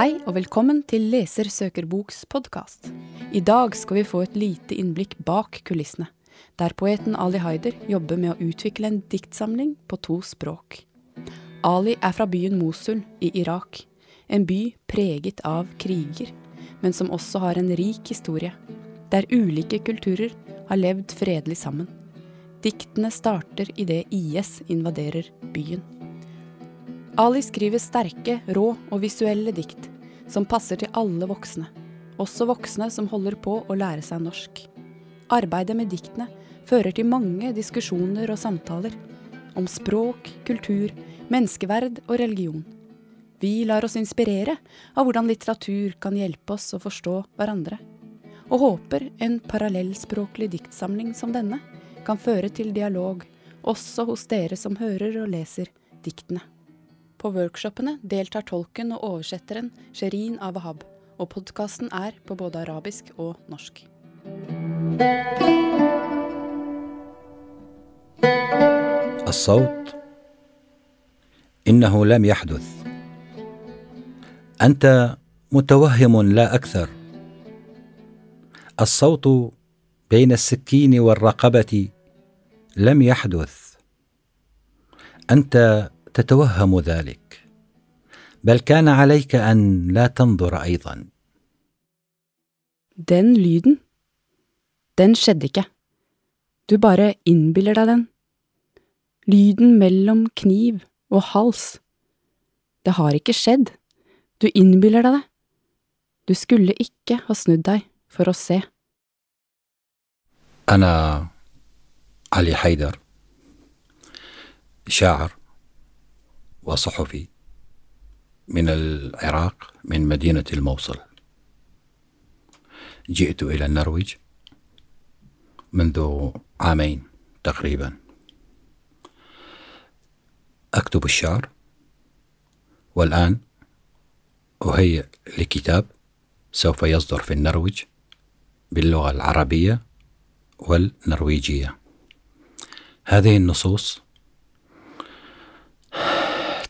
Hei og velkommen til Leser søker boks podkast. I dag skal vi få et lite innblikk bak kulissene, der poeten Ali Haider jobber med å utvikle en diktsamling på to språk. Ali er fra byen Mosul i Irak, en by preget av kriger, men som også har en rik historie, der ulike kulturer har levd fredelig sammen. Diktene starter idet IS invaderer byen. Ali skriver sterke, rå og visuelle dikt som passer til alle voksne, også voksne som holder på å lære seg norsk. Arbeidet med diktene fører til mange diskusjoner og samtaler om språk, kultur, menneskeverd og religion. Vi lar oss inspirere av hvordan litteratur kan hjelpe oss å forstå hverandre, og håper en parallellspråklig diktsamling som denne kan føre til dialog også hos dere som hører og leser diktene. På workshopene deltar tolken og oversetteren Sherin Avahab, og podkasten er på både arabisk og norsk. الصوت انه لم يحدث انت متوهم لا أكثر الصوت بين السكين والرقبه لم يحدث انت تتوهم ذلك بل كان عليك ان لا تنظر أيضا Den lyden, den skjedde ikke. Du bare innbiller deg den. Lyden mellom kniv og hals. Det har ikke skjedd. Du innbiller deg det. Du skulle ikke ha snudd deg for å se. أنا علي حيدر شاعر وصحفي من العراق من مدينة الموصل. جئت إلى النرويج منذ عامين تقريبا. أكتب الشعر والآن أهيئ لكتاب سوف يصدر في النرويج باللغة العربية والنرويجية. هذه النصوص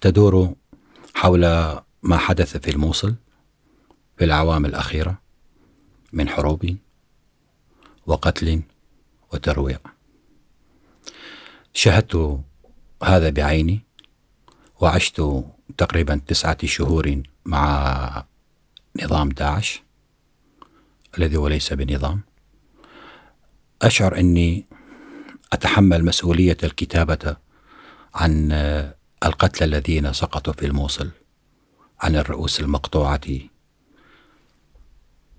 تدور حول ما حدث في الموصل في الاعوام الأخيرة من حروب وقتل وترويع. شاهدت هذا بعيني وعشت تقريبا تسعة شهور مع نظام داعش الذي هو ليس بنظام. أشعر إني أتحمل مسؤولية الكتابة عن القتلى الذين سقطوا في الموصل عن الرؤوس المقطوعة.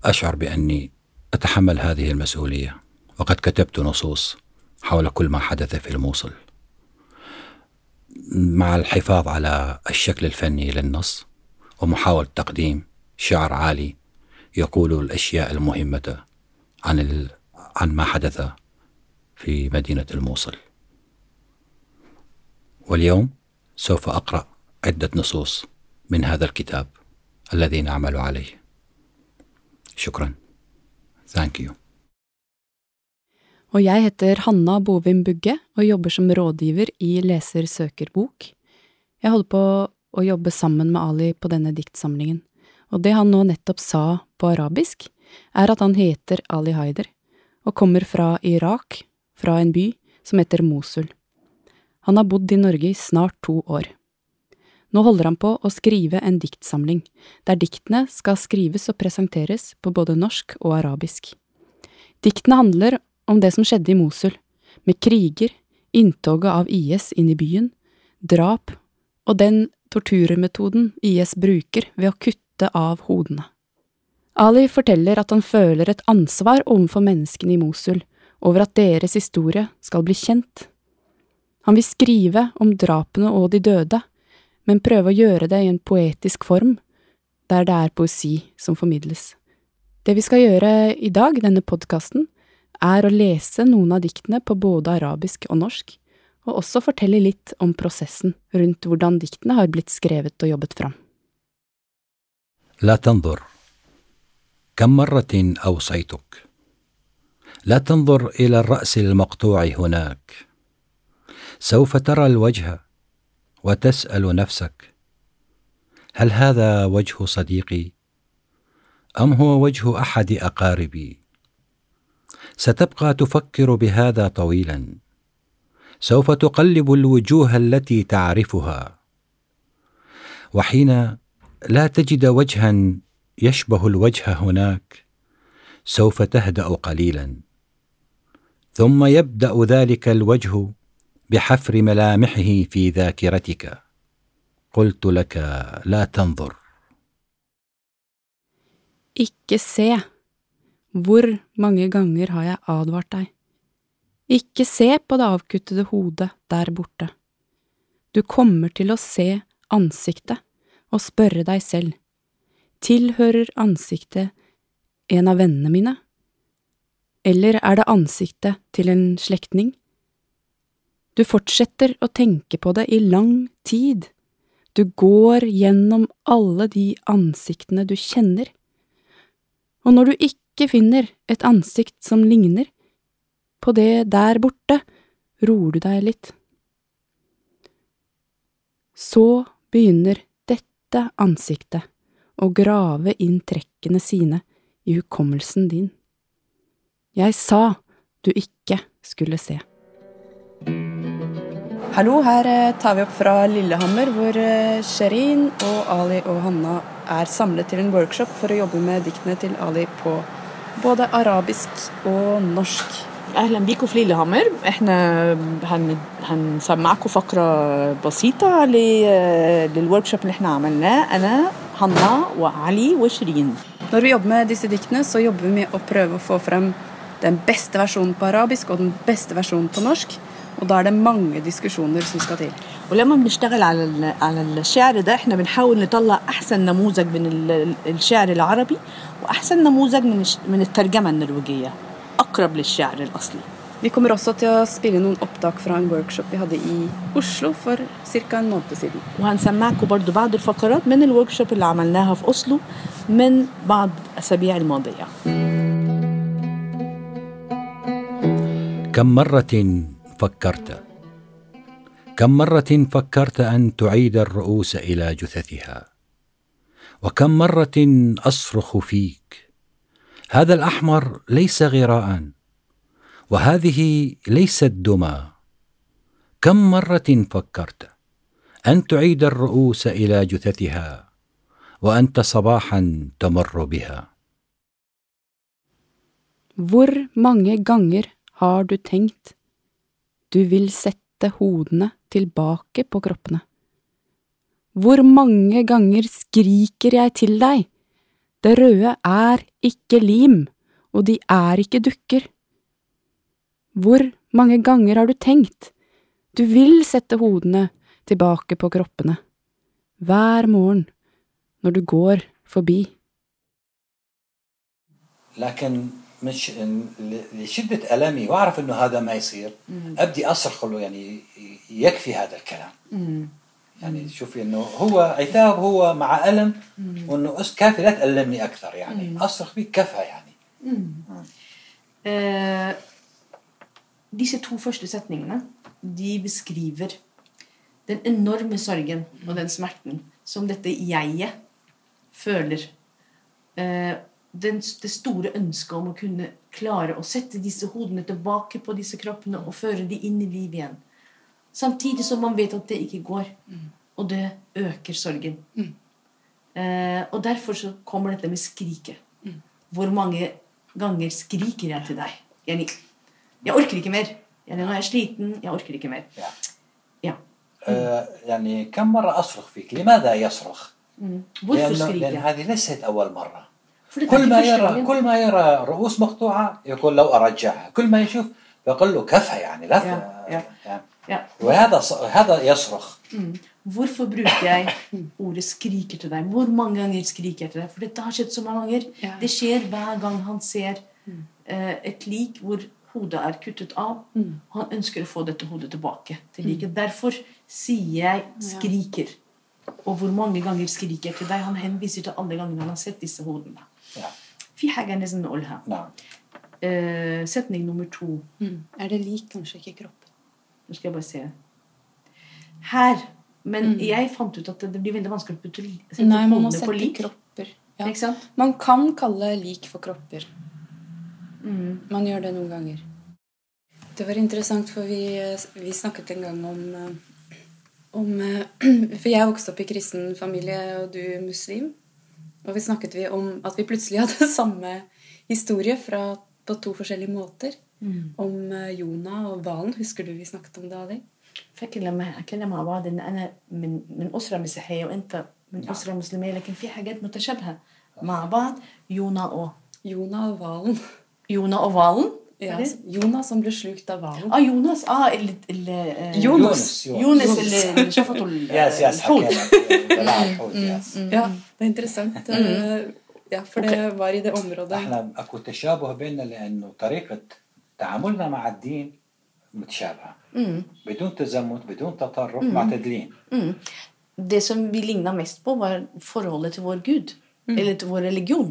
أشعر بأني أتحمل هذه المسؤولية وقد كتبت نصوص حول كل ما حدث في الموصل. مع الحفاظ على الشكل الفني للنص ومحاولة تقديم شعر عالي يقول الأشياء المهمة عن ال... عن ما حدث في مدينة الموصل. واليوم سوف اقرا عده نصوص من هذا الكتاب الذي نعمل عليه شكرا ثانك يو Og jeg heter Hanna Bovim Bugge og jobber som rådgiver i Leser søker bok. Jeg holder på å jobbe sammen med Ali på denne diktsamlingen, og det han nå nettopp sa på arabisk, er at han heter Ali Haider og kommer fra Irak, fra en by som heter Mosul. Han har bodd i Norge i snart to år. Nå holder han på å skrive en diktsamling, der diktene skal skrives og presenteres på både norsk og arabisk. Diktene handler om det som skjedde i Mosul, med kriger, inntoget av IS inn i byen, drap og den torturmetoden IS bruker ved å kutte av hodene. Ali forteller at han føler et ansvar overfor menneskene i Mosul over at deres historie skal bli kjent. Han vil skrive om drapene og de døde, men prøve å gjøre det i en poetisk form, der det er poesi som formidles. Det vi skal gjøre i dag, denne podkasten, er å lese noen av diktene på både arabisk og norsk, og også fortelle litt om prosessen rundt hvordan diktene har blitt skrevet og jobbet fram. لا تنظر كم مره اوصيتك لا تنظر الى الراس المقطوع هناك سوف ترى الوجه وتسأل نفسك هل هذا وجه صديقي؟ أم هو وجه أحد أقاربي؟ ستبقى تفكر بهذا طويلا. سوف تقلب الوجوه التي تعرفها. وحين لا تجد وجها يشبه الوجه هناك سوف تهدأ قليلا. ثم يبدأ ذلك الوجه بحفر ملامحه في ذاكرتك قلت لك لا تنظر Ikke se. Hvor mange ganger har jeg advart deg? Ikke se på det avkuttede hodet der borte. Du kommer til å se ansiktet og spørre deg selv, tilhører ansiktet en av vennene mine? Eller er det ansiktet til en slektning? Du fortsetter å tenke på det i lang tid. Du går gjennom alle de ansiktene du kjenner. Og når du ikke finner et ansikt som ligner på det der borte, roer du deg litt. Så begynner dette ansiktet å grave inn trekkene sine i hukommelsen din. Jeg sa du ikke skulle se. Hallo, her eh, tar vi opp fra Lillehammer, hvor eh, Sherin og Ali og Hanna er samlet til en workshop for å jobbe med diktene til Ali på både arabisk og norsk. اهلا بيكم في ليلهامر احنا هن هنسمعكم فقره بسيطه ل- للورك اللي احنا عملناه انا حنا وعلي وشيرين Når vi jobber med disse diktene, så jobber vi med å prøve å få frem den beste versjonen på arabisk og den beste versjonen på norsk. Og da er det mange diskusjoner som skal til. ولما بنشتغل على ال- على الشعر ده إحنا بنحاول نطلع أحسن نموذج من ال- الشعر العربي وأحسن نموذج من الش- من الترجمة النرويجية أقرب للشعر الأصلي Vi kommer også til å spille noen opptak fra en workshop vi hadde i Oslo for ca. en måned siden. وهنسمعكم برضو بعض الفقرات من الورك اللي عملناها في أوسلو من بعض الأسابيع الماضية كم مرة فكرت. كم مرة فكرت أن تعيد الرؤوس إلى جثثها؟ وكم مرة أصرخ فيك؟ هذا الأحمر ليس غراء وهذه ليست دمى كم مرة فكرت أن تعيد الرؤوس إلى جثثها وأنت صباحا تمر بها؟ Hvor mange ganger har du tenkt du vil sette hodene tilbake på kroppene? Hvor mange ganger skriker jeg til deg? Det røde er ikke lim, og de er ikke dukker. Hvor mange ganger har du tenkt du vil sette hodene tilbake på kroppene? Hver morgen når du går forbi. لكن مش لشدة ألمي وأعرف أنه هذا ما يصير. أبدي أصرخ له يعني يكفي هذا الكلام. يعني شوفي أنه هو عتاب هو مع ألم وأنه أس كافي لا تألمني أكثر يعني. أصرخ فيك كفى يعني. Eh, disse to første setningene de beskriver den enorme sorgen og den smerten som dette jeget føler. Eh, den, det store ønsket om å kunne klare å sette disse hodene tilbake på disse kroppene og føre de inn i liv igjen. Samtidig som man vet at det ikke går. Og det øker sorgen. Eh, og derfor så kommer dette med skriket. Hvor mange ganger skriker jeg til deg? Jeg, jeg orker ikke mer. Jeg, nå er jeg sliten. Jeg orker ikke mer. Ja. Ja. آه يعني كم مرة أصرخ فيك لماذا يصرخ Hvorfor لأن, skriker لأن jeg? هذه ليست أول مرة For dette er كل ikke ما første يرى gangen. كل ما يرى رؤوس مقطوعة يقول لو أرجعها كل ما يشوف يقول له كفى يعني لا يا- يا. يعني Ja. وهذا ص- هذا يصرخ Mm. Hvorfor bruker jeg ordet 'skriker til deg'? Hvor mange ganger skriker jeg til deg? For dette har skjedd så mange ganger. Ja. Det skjer hver gang han ser eh, et lik hvor hodet er kuttet av. Og han ønsker å få dette hodet tilbake til liket. Derfor sier jeg 'skriker'. Og hvor mange ganger skriker jeg til deg? Han henviser til alle gangene han har sett disse hodene. Ja. في حاجة لازم نقولها نعم eh, setning nummer to Er det lik, kanskje ikke kropp? Nå skal jeg bare se. Her Men jeg fant ut at det blir veldig vanskelig å putte sette Nei, man må hodene på sette lik. kropper. Ja. Ikke sant? Man kan kalle lik for kropper. Mm. Man gjør det noen ganger. Det var interessant, for vi, vi snakket en gang om, eh, om eh, For jeg vokste opp i kristen familie, og du muslim. Og vi snakket vi om at vi plutselig hadde samme historie fra, på to forskjellige måter. Om eh, Jonah og hvalen. Husker du vi snakket om det, Ali? فاكر لما حكينا مع بعض ان انا من من اسره مسيحيه وانت من اسره مسلميه لكن في حاجات متشابهه مع بعض يونا و Jonah og hvalen. يونا وفالن Ja, Jonah som ble slukt av hvalen. اه يونس اه اللي اللي يونس. يونس اللي اللي شفطوا ال- ياس ياس الحوت حكينا بلع الحوت ياس Ja, det er interessant. Eh, Ja, for det var i det området. احنا اكو تشابه بيننا لانه طريقه تعاملنا مع الدين متشابهه بدون تزمت بدون تطرف معتدلين Mm. Det som vi ligna mest på, var forholdet til vår Gud. Eller til vår religion.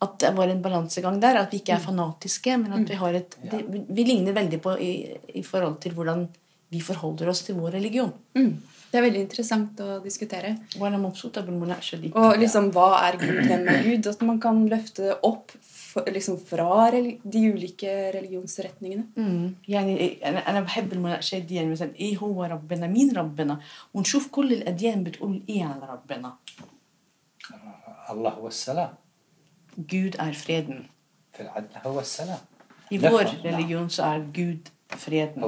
At det var en balansegang der. At vi ikke er fanatiske, men at vi har et det, Vi ligner veldig på i, i forhold til hvordan vi forholder oss til vår religion. Mm. Det er veldig interessant å diskutere. وأنا مبسوطة بالمناقشة دي. Og liksom, hva er Gud? Hvem er Gud? At man kan løfte det opp for, liksom, fra reli de ulike religionsretningene. مم. يعني انا انا بحب المناقشات دي يعني مثلا ايه هو ربنا مين ربنا ونشوف كل الاديان بتقول ايه على ربنا الله هو السلام Gud er freden. I vår religion så er Gud freden.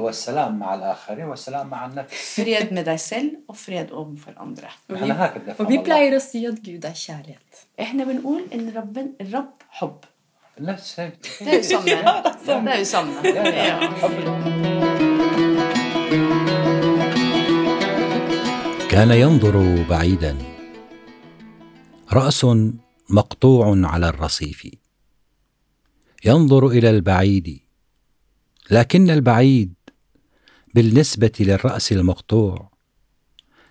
Fred med deg selv og fred overfor andre. Og vi, pleier å si at Gud er kjærlighet. Det er jo samme. Det er jo samme. كان ينظر بعيدا راس مقطوع على الرصيف. ينظر إلى البعيد لكن البعيد بالنسبة للرأس المقطوع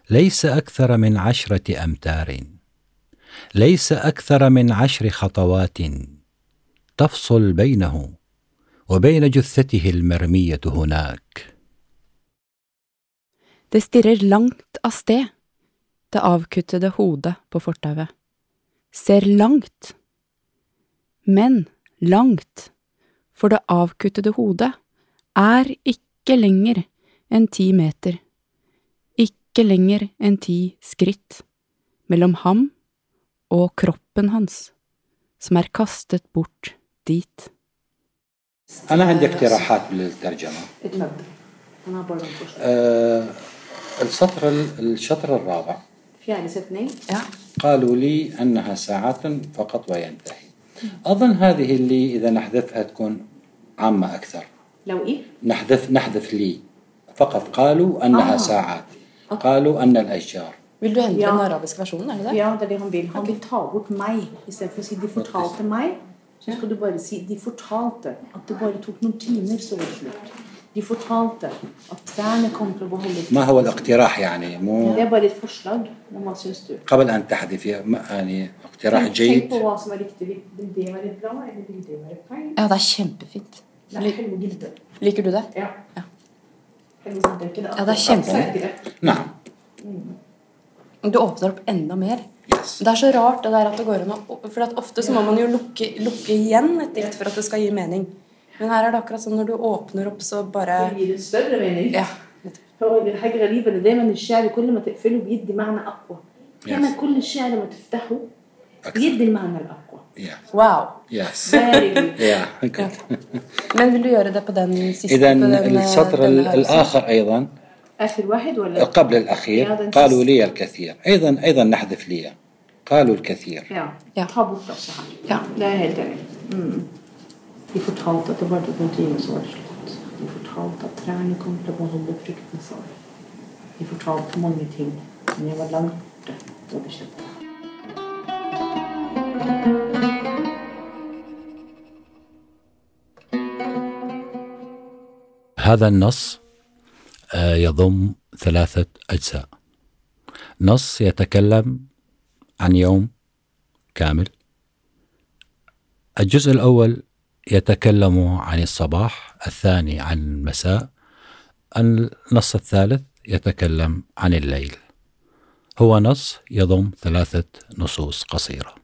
ليس أكثر من عشرة أمتار. ليس أكثر من عشر خطوات تفصل بينه وبين جثته المرمية هناك. Det stirrer langt av sted, det avkuttede hodet på fortauet. Ser langt. Men langt, for det avkuttede hodet er ikke lenger enn ti meter, ikke lenger enn ti skritt, mellom ham og kroppen hans, som er kastet bort dit. أنا عندي اقتراحات للترجمة اتفضل. انا برضه بخش. أه السطر الشطر الرابع في يعني. Ja. قالوا لي أنها ساعات فقط وينتهي أظن هذه اللي إذا نحذفها تكون عامة أكثر لو إيه؟ نحذف نحذف لي فقط قالوا أنها آه. ساعات قالوا أن الأشجار Vil du hente Ja. den arabiske versjonen, er det det? Ja, det er det han vil. Han vil ta bort meg. Istedenfor å si 'de fortalte meg', så skal du bare si 'de fortalte'. At det bare tok noen timer, så var det slutt. De fortalte at trærne kom til å beholde ما هو الاقتراح يعني مو Det er bare et forslag. Men hva syns du? قبل أن تحذفي ما- يعني اقتراح Tenk, tenk جيد på hva som er riktig. Vil vil det være bra, eller vil det være feil? Ja, det er kjempefint. Nei, حلو جدا. Liker du det? Ja. Ja. حلو جدا كده. Ja, det er kjempefint. kjempefint. نعم Du åpner opp enda mer. Yes. Det er så rart det der at det går an å For at ofte så må man jo lukke, lukke igjen et dikt for at det skal gi mening. Men her er det akkurat sånn når du åpner opp, så bare Det gir en større mening. Ja. هو الحاجة غريبة ان دايما الشعر كل ما تقفله بيدي معنى اقوى. كما كل الشعر ما تفتحه. بيدي المعنى الاقوى. Yeah. Wow. Yes. Very good. Yeah. Men vil du gjøre det på den siste? إذا السطر? الآخر أيضا آخر واحد ولا؟ قبل الأخير قالوا لي الكثير أيضا أيضا نحذف لي قالوا الكثير Ja. Ja. Ta bort også her. Ja. Det De fortalte at det bare tok noen timer, så var det slutt. De fortalte at trærne kom til å beholde fruktene, sa de. Fortalte mange ting, men jeg var langt borte da det skjedde. هذا النص آه، يضم ثلاثة أجزاء نص يتكلم عن يوم كامل الجزء الأول يتكلم عن الصباح الثاني عن المساء النص الثالث يتكلم عن الليل هو نص يضم ثلاثة نصوص قصيرة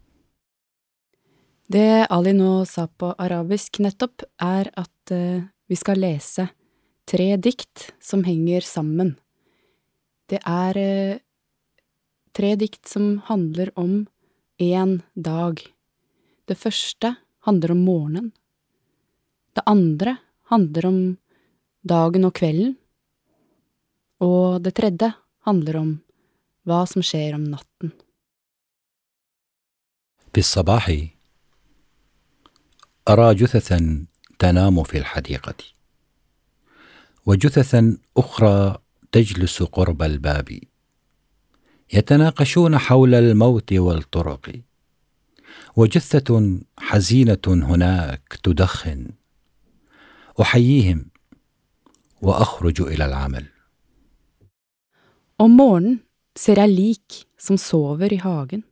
Det Ali nå sa på arabisk nettopp, er at eh, vi skal lese tre dikt som henger sammen. Det er eh, tre dikt som handler om én dag. Det første handler om morgenen. Det andre handler om dagen og kvelden. Og det tredje handler om hva som skjer om natten. في الصباح أرى جثثا تنام في الحديقة وجثثا أخرى تجلس قرب الباب يتناقشون حول الموت والطرق وجثة حزينة هناك تدخن أحييهم وأخرج إلى العمل Om morgenen ser jeg lik som sover i hagen.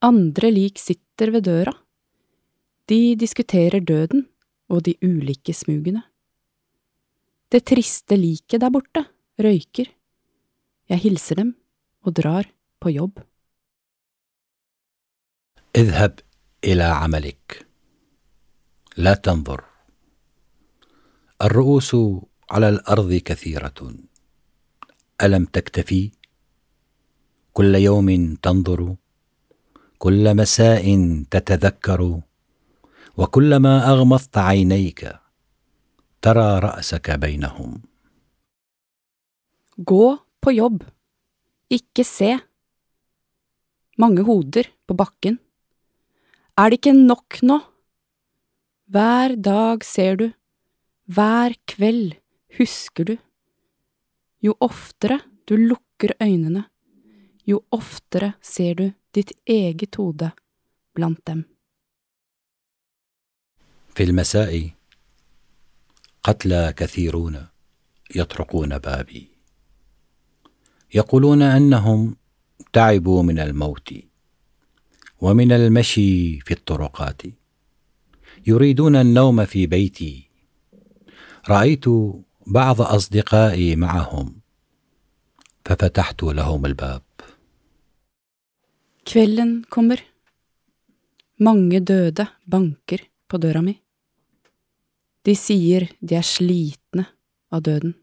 Andre lik sitter ved døra. De diskuterer døden og de ulike smugene. Det triste liket der borte røyker. Jeg hilser dem og drar på jobb. اذهب إلى عملك لا تنظر الرؤوس على الأرض كثيرة ألم تكتفي كل يوم تنظر كل مساء تتذكر وكلما أغمضت عينيك ترى رأسك بينهم Gå på jobb. Ikke se. Mange hoder på bakken. Er det ikke nok nå? Hver dag ser du, hver kveld husker du. Jo oftere du lukker øynene, jo oftere ser du ditt eget hode blant dem. في المساء قتلى كثيرون يطرقون بابي يقولون أنهم تعبوا من الموت ومن المشي في الطرقات يريدون النوم في بيتي رايت بعض اصدقائي معهم ففتحت لهم الباب Kvelden kommer. Mange døde banker på døra mi. De sier de er slitne av døden.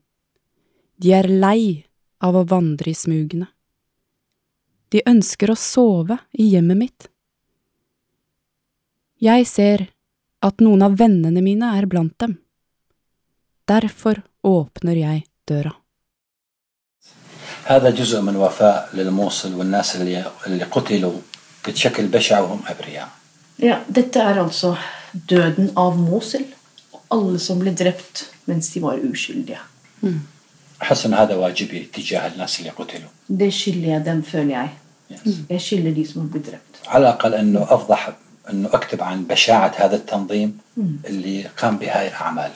De er lei av å vandre i smugene. De ønsker å sove i hjemmet mitt. Jeg ser at noen av vennene mine er blant dem. Derfor åpner jeg døra. هذا جزء من وفاء للموصل والناس اللي اللي قتلوا بشكل بشع وهم أبرياء. Ja, dette er altså døden av Mosul. Og alle som ble drept mens de var uskyldige. احس ان هذا واجبي تجاه الناس اللي قتلوا. Det skylder jeg dem, føler jeg. Jeg skylder de som ble drept. على الأقل إنه أفضح إنه أكتب عن بشاعة هذا التنظيم اللي قام بهاي الأعمال.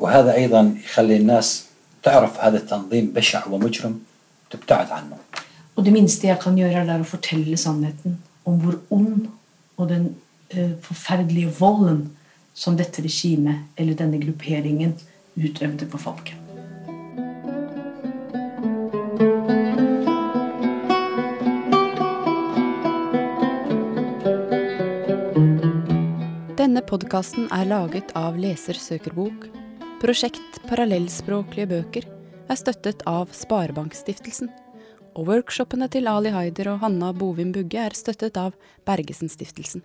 وهذا ايضا يخلي الناس تعرف هذا التنظيم بشع ومجرم تبتعد عنه. Og det minste jeg kan gjøre, er å fortelle sannheten om hvor ond og den eh, forferdelige volden som dette regimet eller denne grupperingen utøvde på folket. Denne podkasten er laget av Leser søker bok. Prosjekt Parallellspråklige bøker er støttet av Sparebankstiftelsen. Og workshopene til Ali Haider og Hanna Bovim Bugge er støttet av Bergesen-stiftelsen.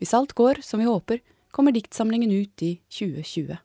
Hvis alt går som vi håper, kommer diktsamlingen ut i 2020.